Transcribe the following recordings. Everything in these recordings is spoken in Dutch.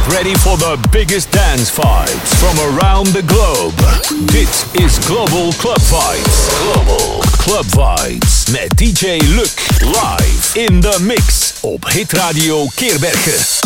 Get ready for the biggest dance vibes from around the globe. Dit is Global Club Vibes. Global Club Vibes met DJ Luc live in the mix op Hit Radio Keerbergen.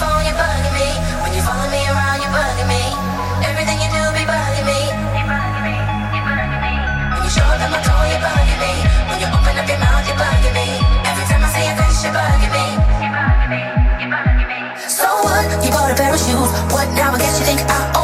you're bugging me. When you're following me around, you're bugging me. Everything you do be bugging me. You bugging me, you bugging me. You show up at my door, you're bugging me. When you open up your mouth, you're bugging me. Every time I say your thing, you're bugging me. You're bugging me, You're bugging me. So what? You bought a pair of shoes. What now? I guess you think I.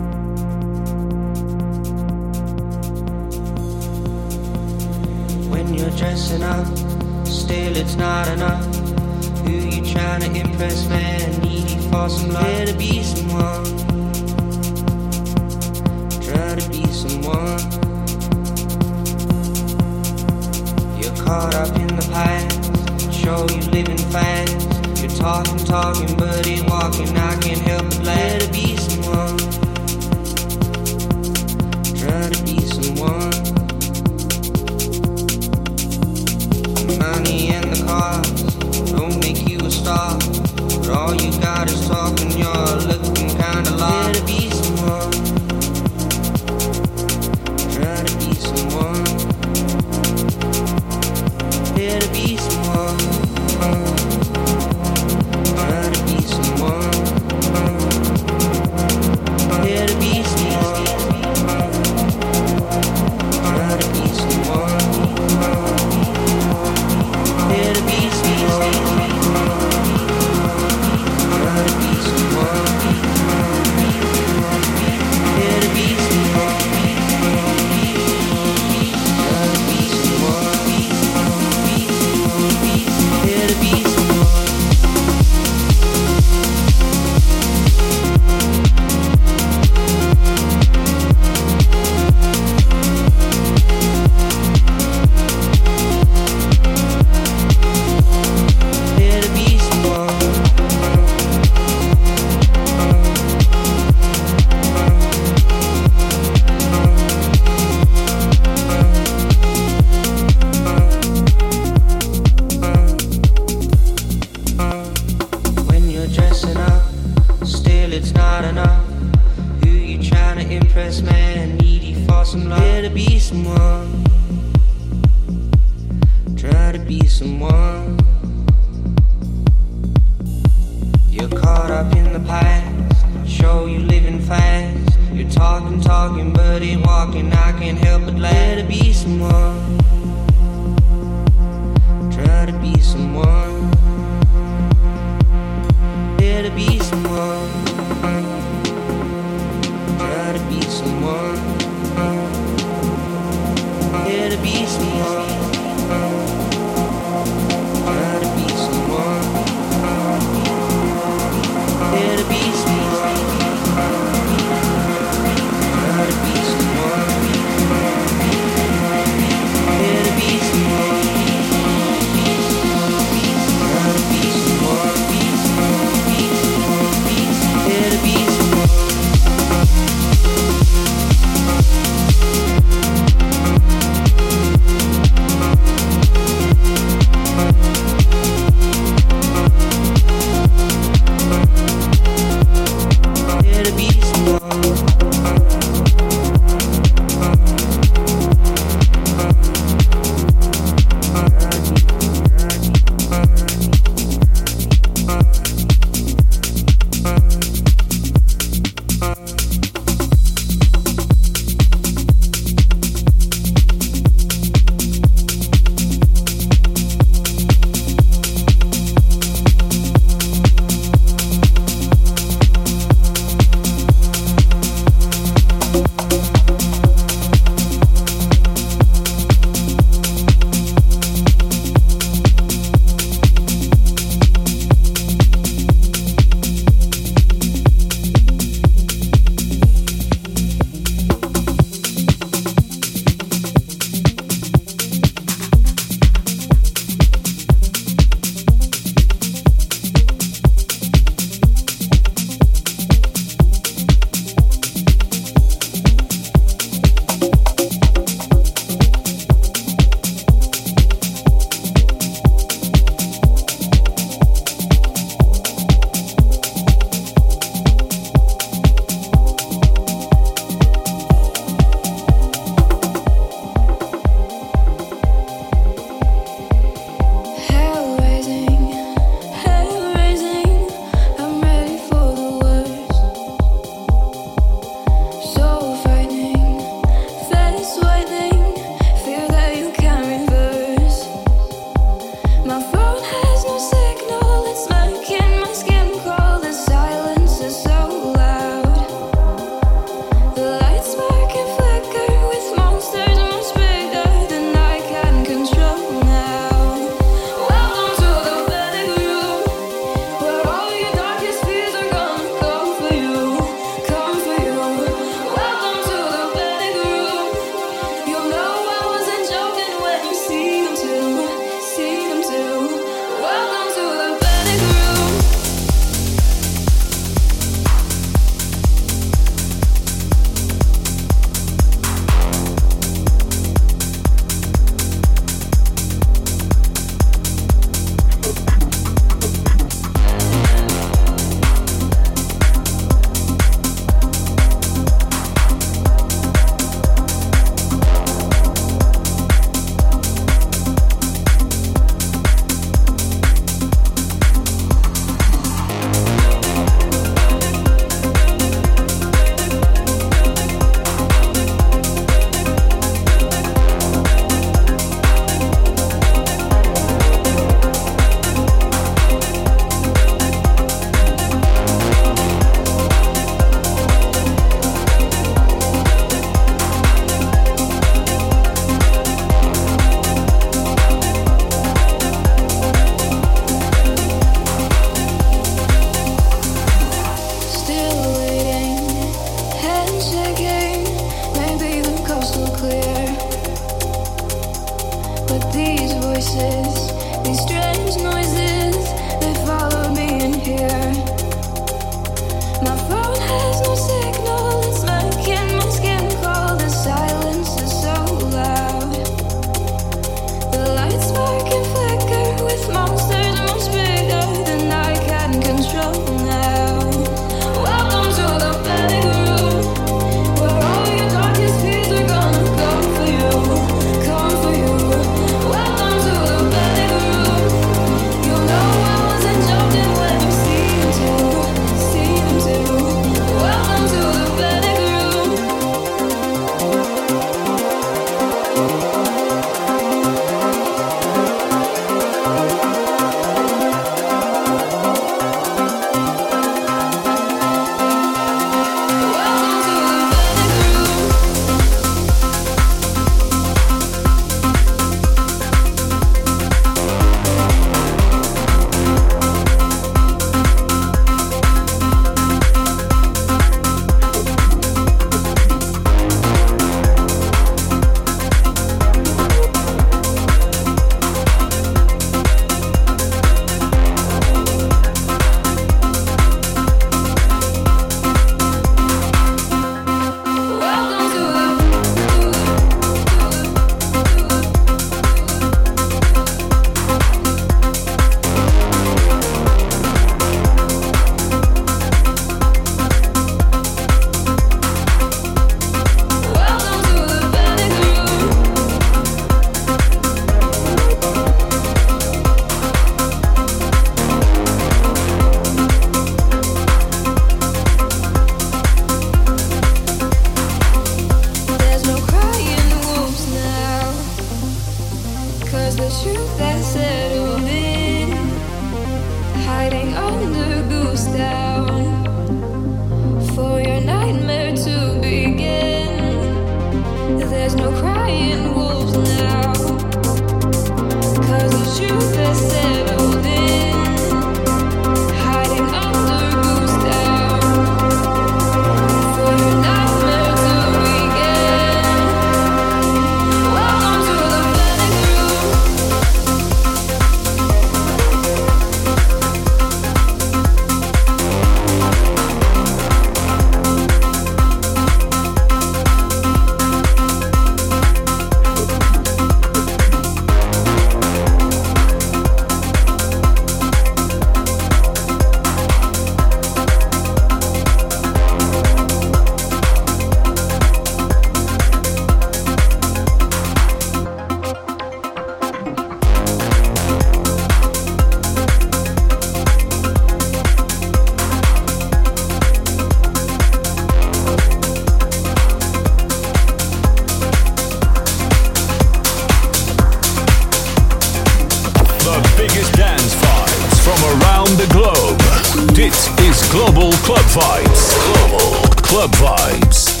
Global Club Vibes. Global Club Vibes.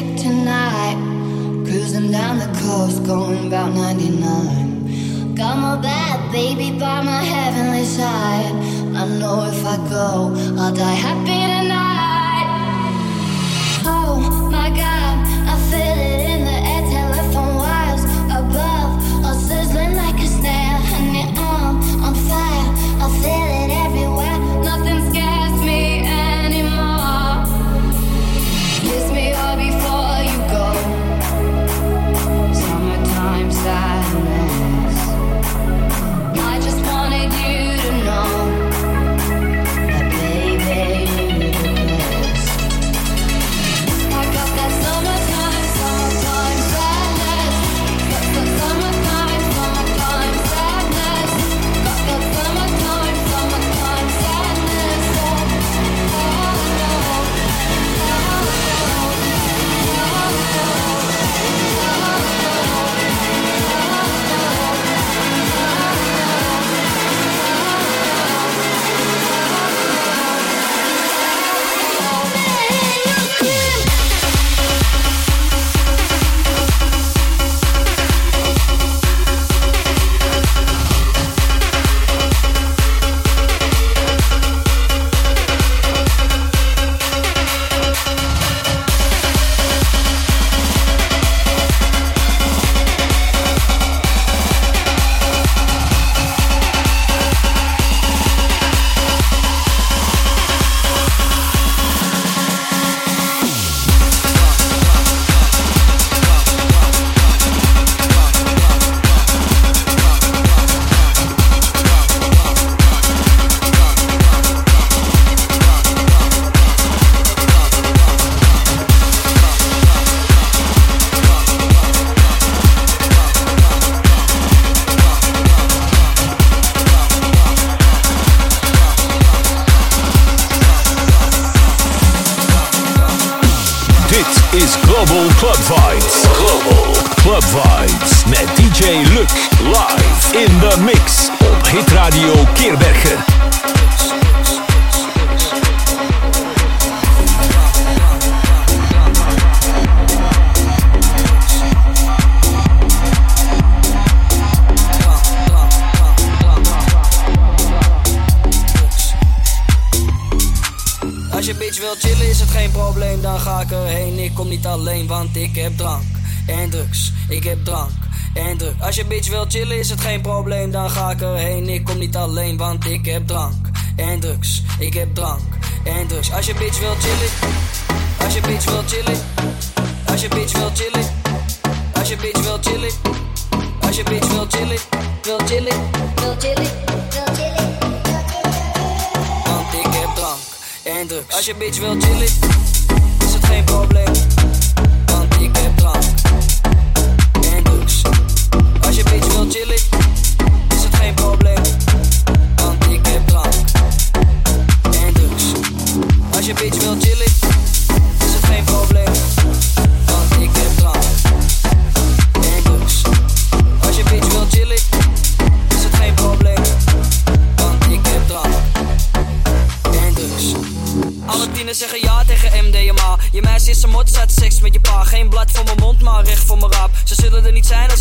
tonight. Cruising down the coast, going about 99. Got my bad baby by my heavenly side. I know if I go, I'll die happy chillen is het geen probleem, dan ga ik erheen. Ik kom niet alleen, want ik heb drank en drugs. Ik heb drank en drugs. Als je bitch wil chillen, als je bitch wil chillen, als je bitch wil chillen, als je bitch wil chillen, als je bitch wil chillen, wil chillen, Wil chillen, wil chillen. want ik heb drank en. Als je bitch wil chillen, is het geen probleem.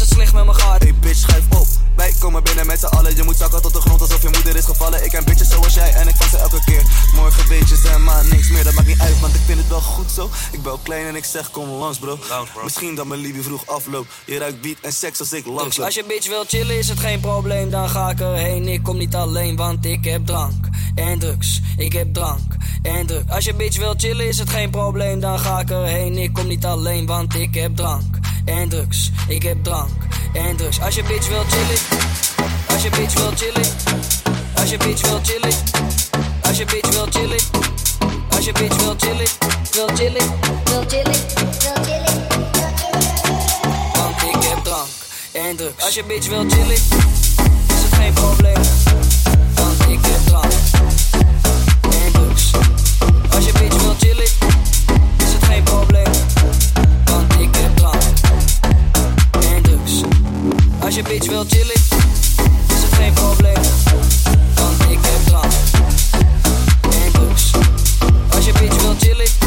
Het slecht met me gaat. Hey bitch. Wij komen binnen met z'n allen. Je moet zakken tot de grond alsof je moeder is gevallen. Ik ken bitches zoals jij en ik vang ze elke keer. Morgen beetjes en maar niks meer. Dat maakt niet uit, want ik vind het wel goed zo. Ik ben klein en ik zeg kom langs bro. Misschien dat mijn liefie vroeg afloopt. Je ruikt beat en seks als ik langs loop. als je bitch wil chillen is het geen probleem, dan ga ik erheen. Ik kom niet alleen, want ik heb drank en drugs. Ik heb drank en drugs. Als je bitch wil chillen is het geen probleem, dan ga ik erheen. Ik kom niet alleen, want ik heb drank en drugs. Ik heb drank en drugs. Als je bitch wil chillen, als je bitch wil chillen, als je bitch wil chillen, als je bitch wil chillen, als je bitch wil chillen, wil chillen, Wil chillen, wil chillen. want ik heb drank en drugs. Als je bitch wil chillen, is het geen probleem. Want ik heb drank en drugs. Als je bitch wil chillen, is het geen probleem. Want ik heb drank en drugs. Als je bitch wil chillen, chillen,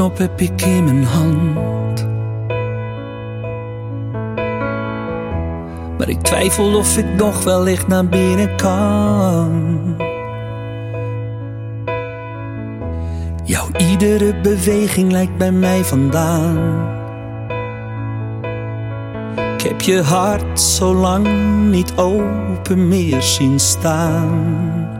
Deurknop heb ik in mijn hand. Maar ik twijfel of ik nog wellicht naar binnen kan. Jouw iedere beweging lijkt bij mij vandaan. Ik heb je hart zo lang niet open meer zien staan.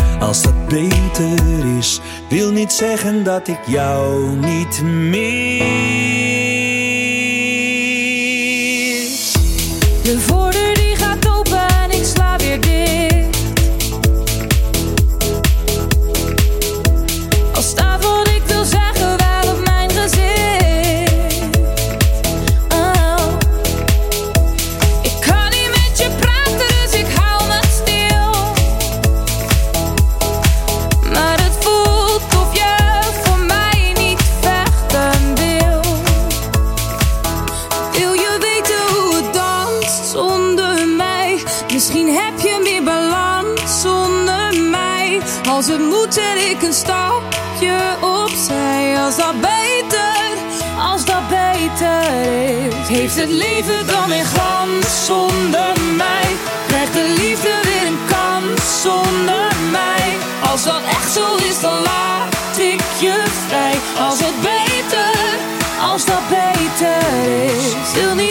als het beter is, wil niet zeggen dat ik jou niet mis. De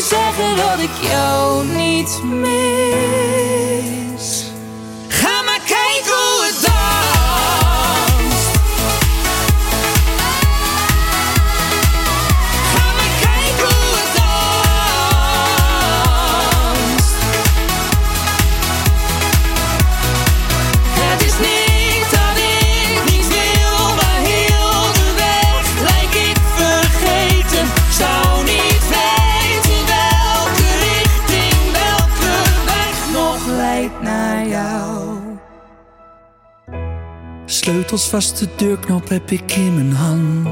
zeggen dat ik jou niet mis. Sleutelsvaste deurknop heb ik in mijn hand.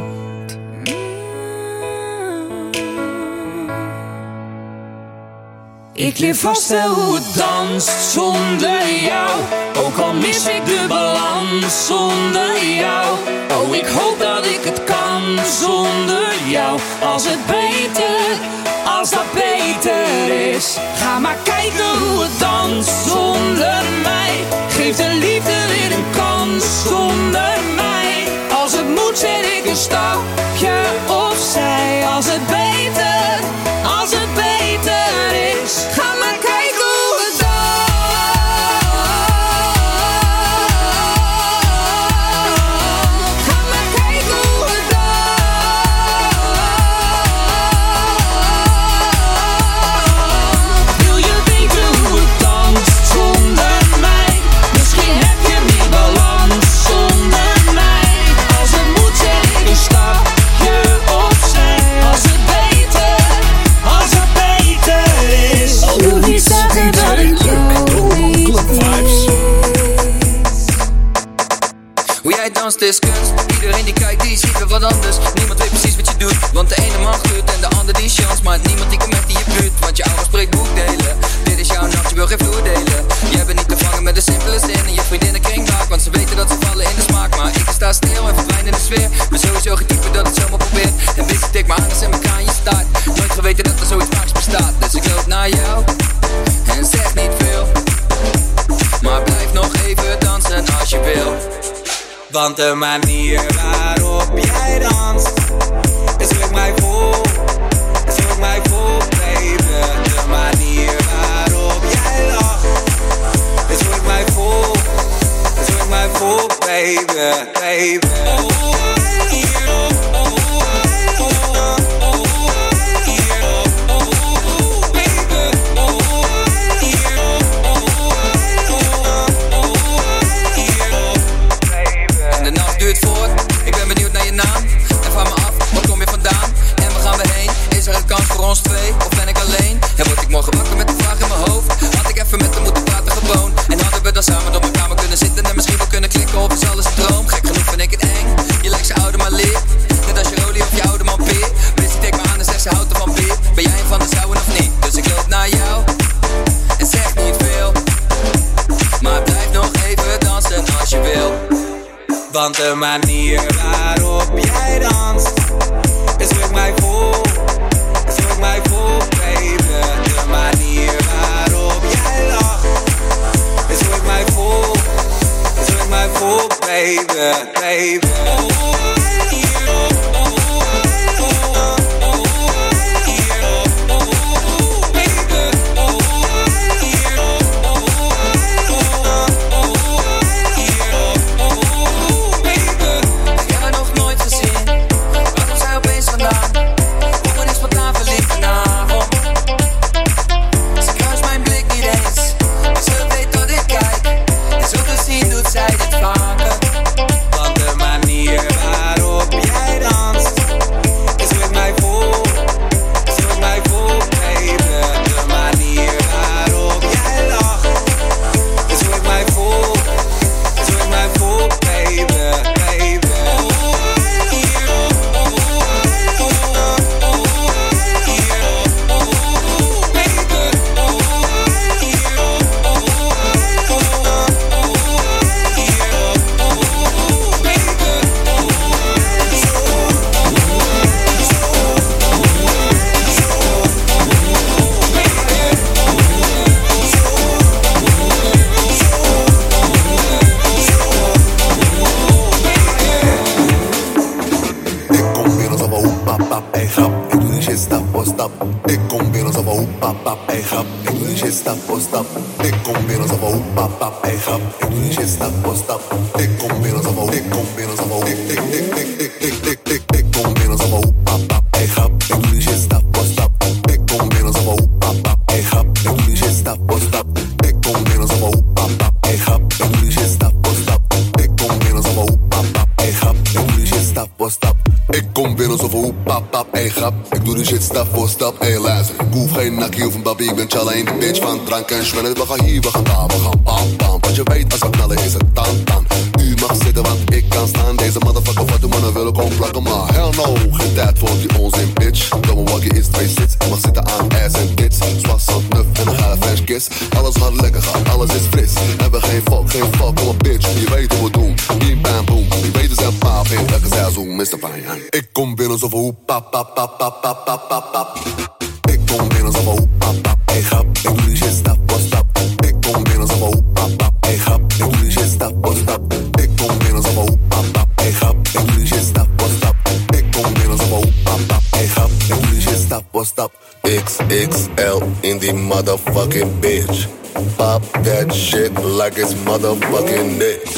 Ik leer vast wel hoe het danst zonder jou. Ook al mis ik de balans zonder jou. Oh, ik hoop dat ik het kan zonder jou. Als het beter, als dat beter is. Ga maar kijken hoe het danst zonder mij. Geef de liefde weer een kans zonder mij. Als het moet, zet ik een stapje opzij. Als het beter, Iedereen die kijkt, die ziet weer wat anders. Niemand weet precies wat je doet. Want de ene man gluurt en de ander die chance. Maar niemand die echt in je buurt. Want je ouders spreekt boekdelen. Dit is jouw nacht, je wil geen vloer delen. Jij bent niet te vangen met de simpele zin. En je vriendinnen kringmaak. Want ze weten dat ze vallen in de smaak. Maar ik sta stil en verdwijn in de sfeer. Ben sowieso geen type dat het zomaar probeert. En wist ik tik me aan als in elkaar je staat. Nooit geweten dat er zoiets vaaks bestaat. Dus ik loop naar jou. En zeg niet veel. Maar blijf nog even dansen als je wil. Want de manier waarop jij danst is ik mij voel, is ik mij voel, baby. De manier waarop jij lacht is ik mij voel, is ik mij voel, baby, baby. En de Gewakken met de vraag in mijn hoofd. Had ik even met hem moeten praten gewoon. En hadden we dan samen op mijn kamer kunnen zitten En misschien wel kunnen klikken op iets alles een droom Gek genoeg vind ik het eng. Je lijkt ze oude maar leer Net als je olie of je oude man peer Missie me aan en zeg ze houdt ervan Ben jij van de zouden of niet? Dus ik loop naar jou En zeg niet veel. Maar blijf nog even dansen als je wil. Want de manier waarop yeah, baby. dan We gaan hier, we gaan daar, we gaan bam bam. Want je weet als we knallen is het dan dan. U mag zitten want ik kan staan. Deze motherfucker wat de mannen willen kom plakken Maar hell no, geen tijd voor die onzin bitch. Domme walkie is twee en Mag zitten aan ass en tits Zwas zand nuf en een geile fresh kiss. Alles gaat lekker gaan, alles is fris. Hebben geen fuck, geen fuck, kom op bitch. Je weet hoe we doen, bim bam boom. Je weet dus zijn paap, geen lekker zij zoom Mr. Fine Ik kom binnen zoveel hoep, pap pap pap pap pap pap pap like it's motherfucking lit.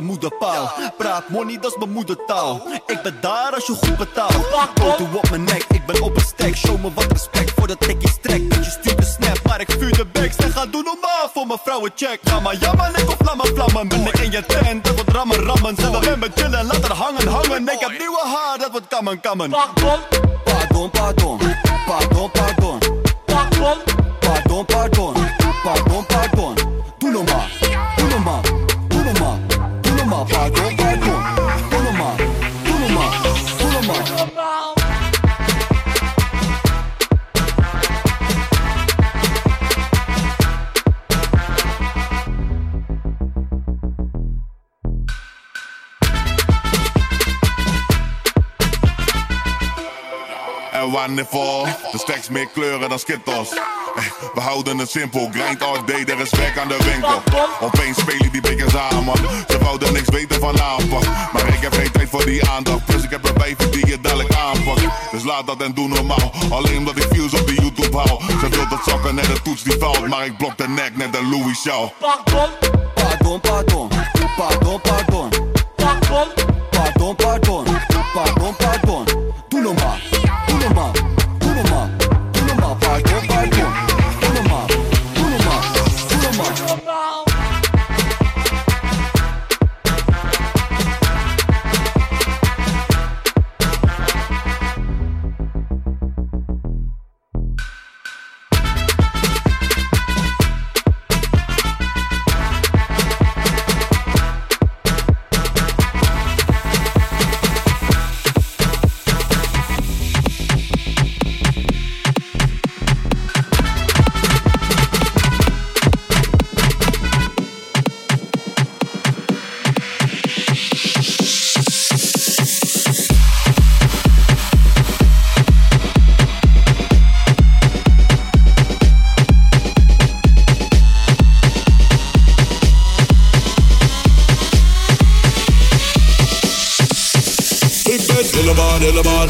je moeder paal. Praat money, dat is mijn moedertaal. Ik ben daar als je goed betaalt. Go to op mijn nek, ik ben op een stack. Show me wat respect voordat ik je strek. Dat je stuurt de snap, maar ik vuur de backs. En ga doen normaal voor mijn vrouwen check. Ga maar jammer, ik of vlammen, vlammen. Ben ik in je tent, dat wordt rammen, rammen. Zet er in me chillen, laat er hangen, hangen. Ik heb nieuwe haar, dat wordt kammen, kammen. Meer kleuren dan skittles. Eh, We houden het simpel, grind all day, er is werk aan de winkel. Opeens spelen die biggers aan, man. Ze wouden niks weten van aanpak. Maar ik heb geen tijd voor die aandacht. Plus ik heb een wijf die je dadelijk aanpakt. Dus laat dat en doe normaal. Alleen omdat ik views op de YouTube hou. Ze wil dat zakken net de toets die valt. Maar ik blok de nek net de Louis Shaw. Pardon, pardon, pardon. Pardon,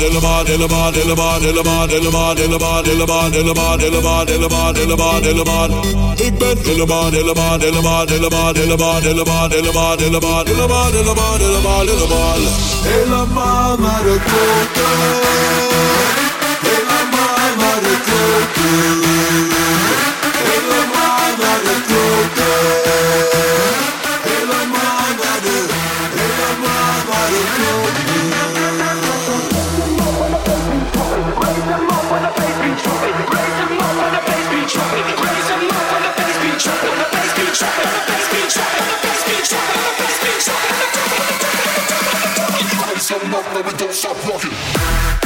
Ik ben helemaal, helemaal, helemaal, helemaal, helemaal, helemaal, helemaal, helemaal, helemaal, helemaal, helemaal, helemaal. Helemaal naar de klokken. Helemaal naar de klokken. up, but we don't stop walking.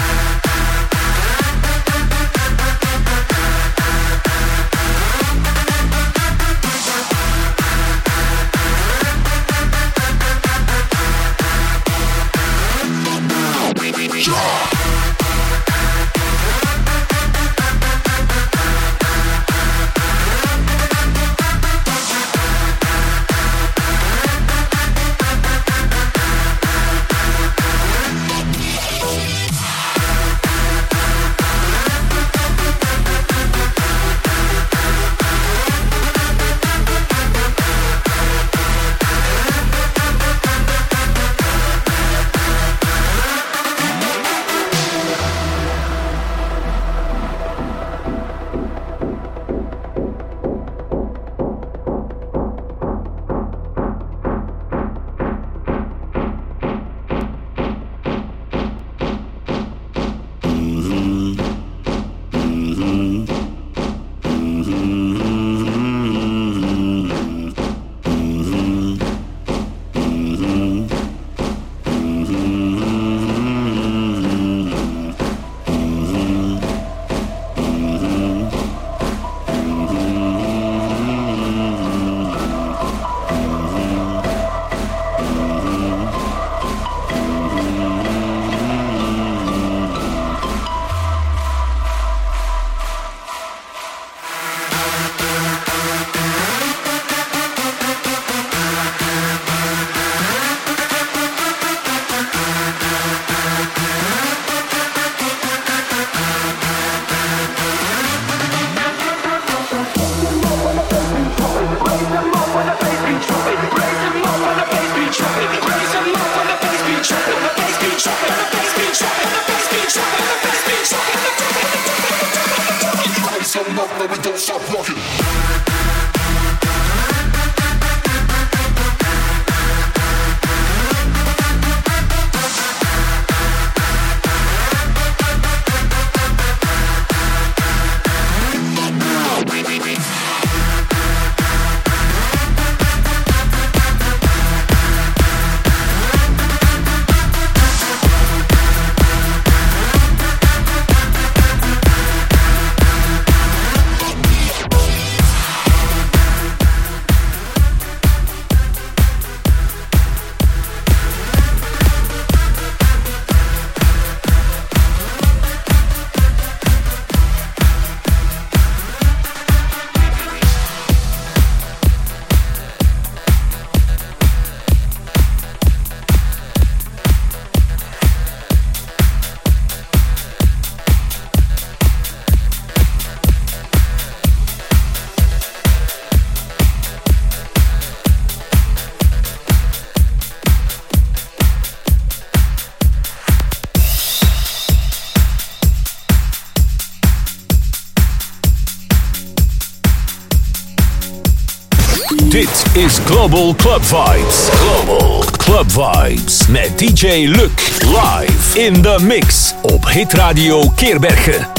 Is Global Club Vibes. Global Club Vibes met DJ Luc live in the mix op Hit Radio Keerbergen.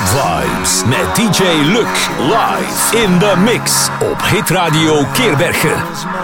Club Vibes met DJ Luc live in the mix op Hit Radio Keerbergen.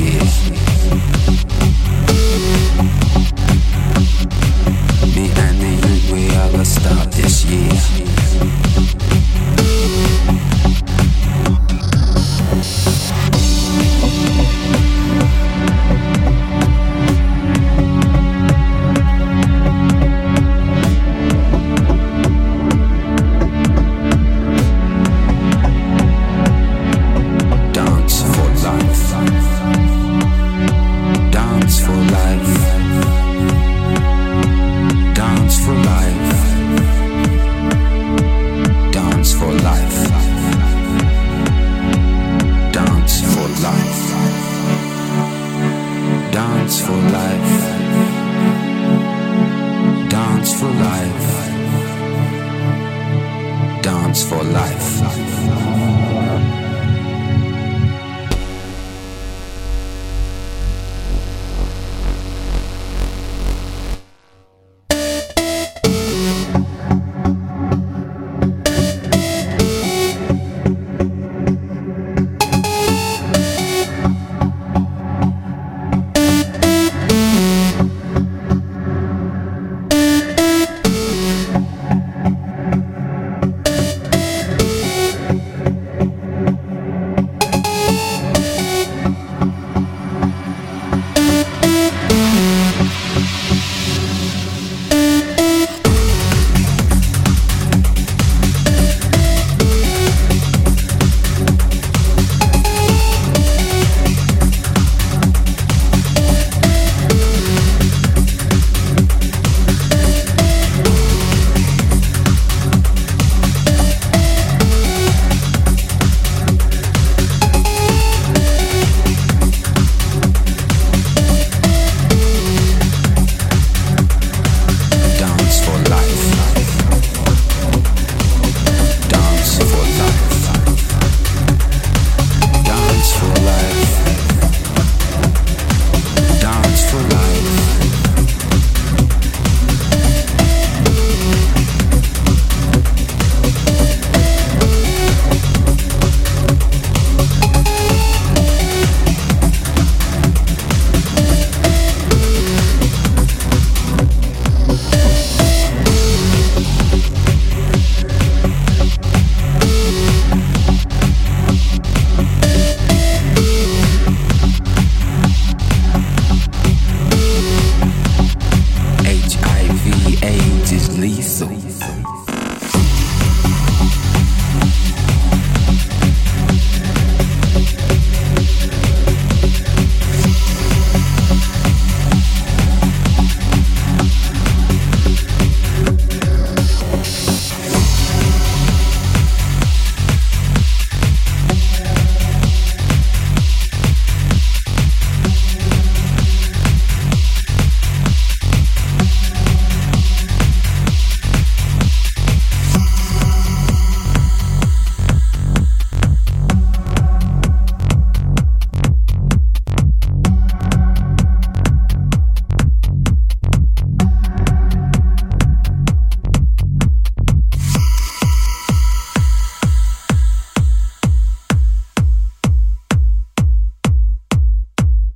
Yeah.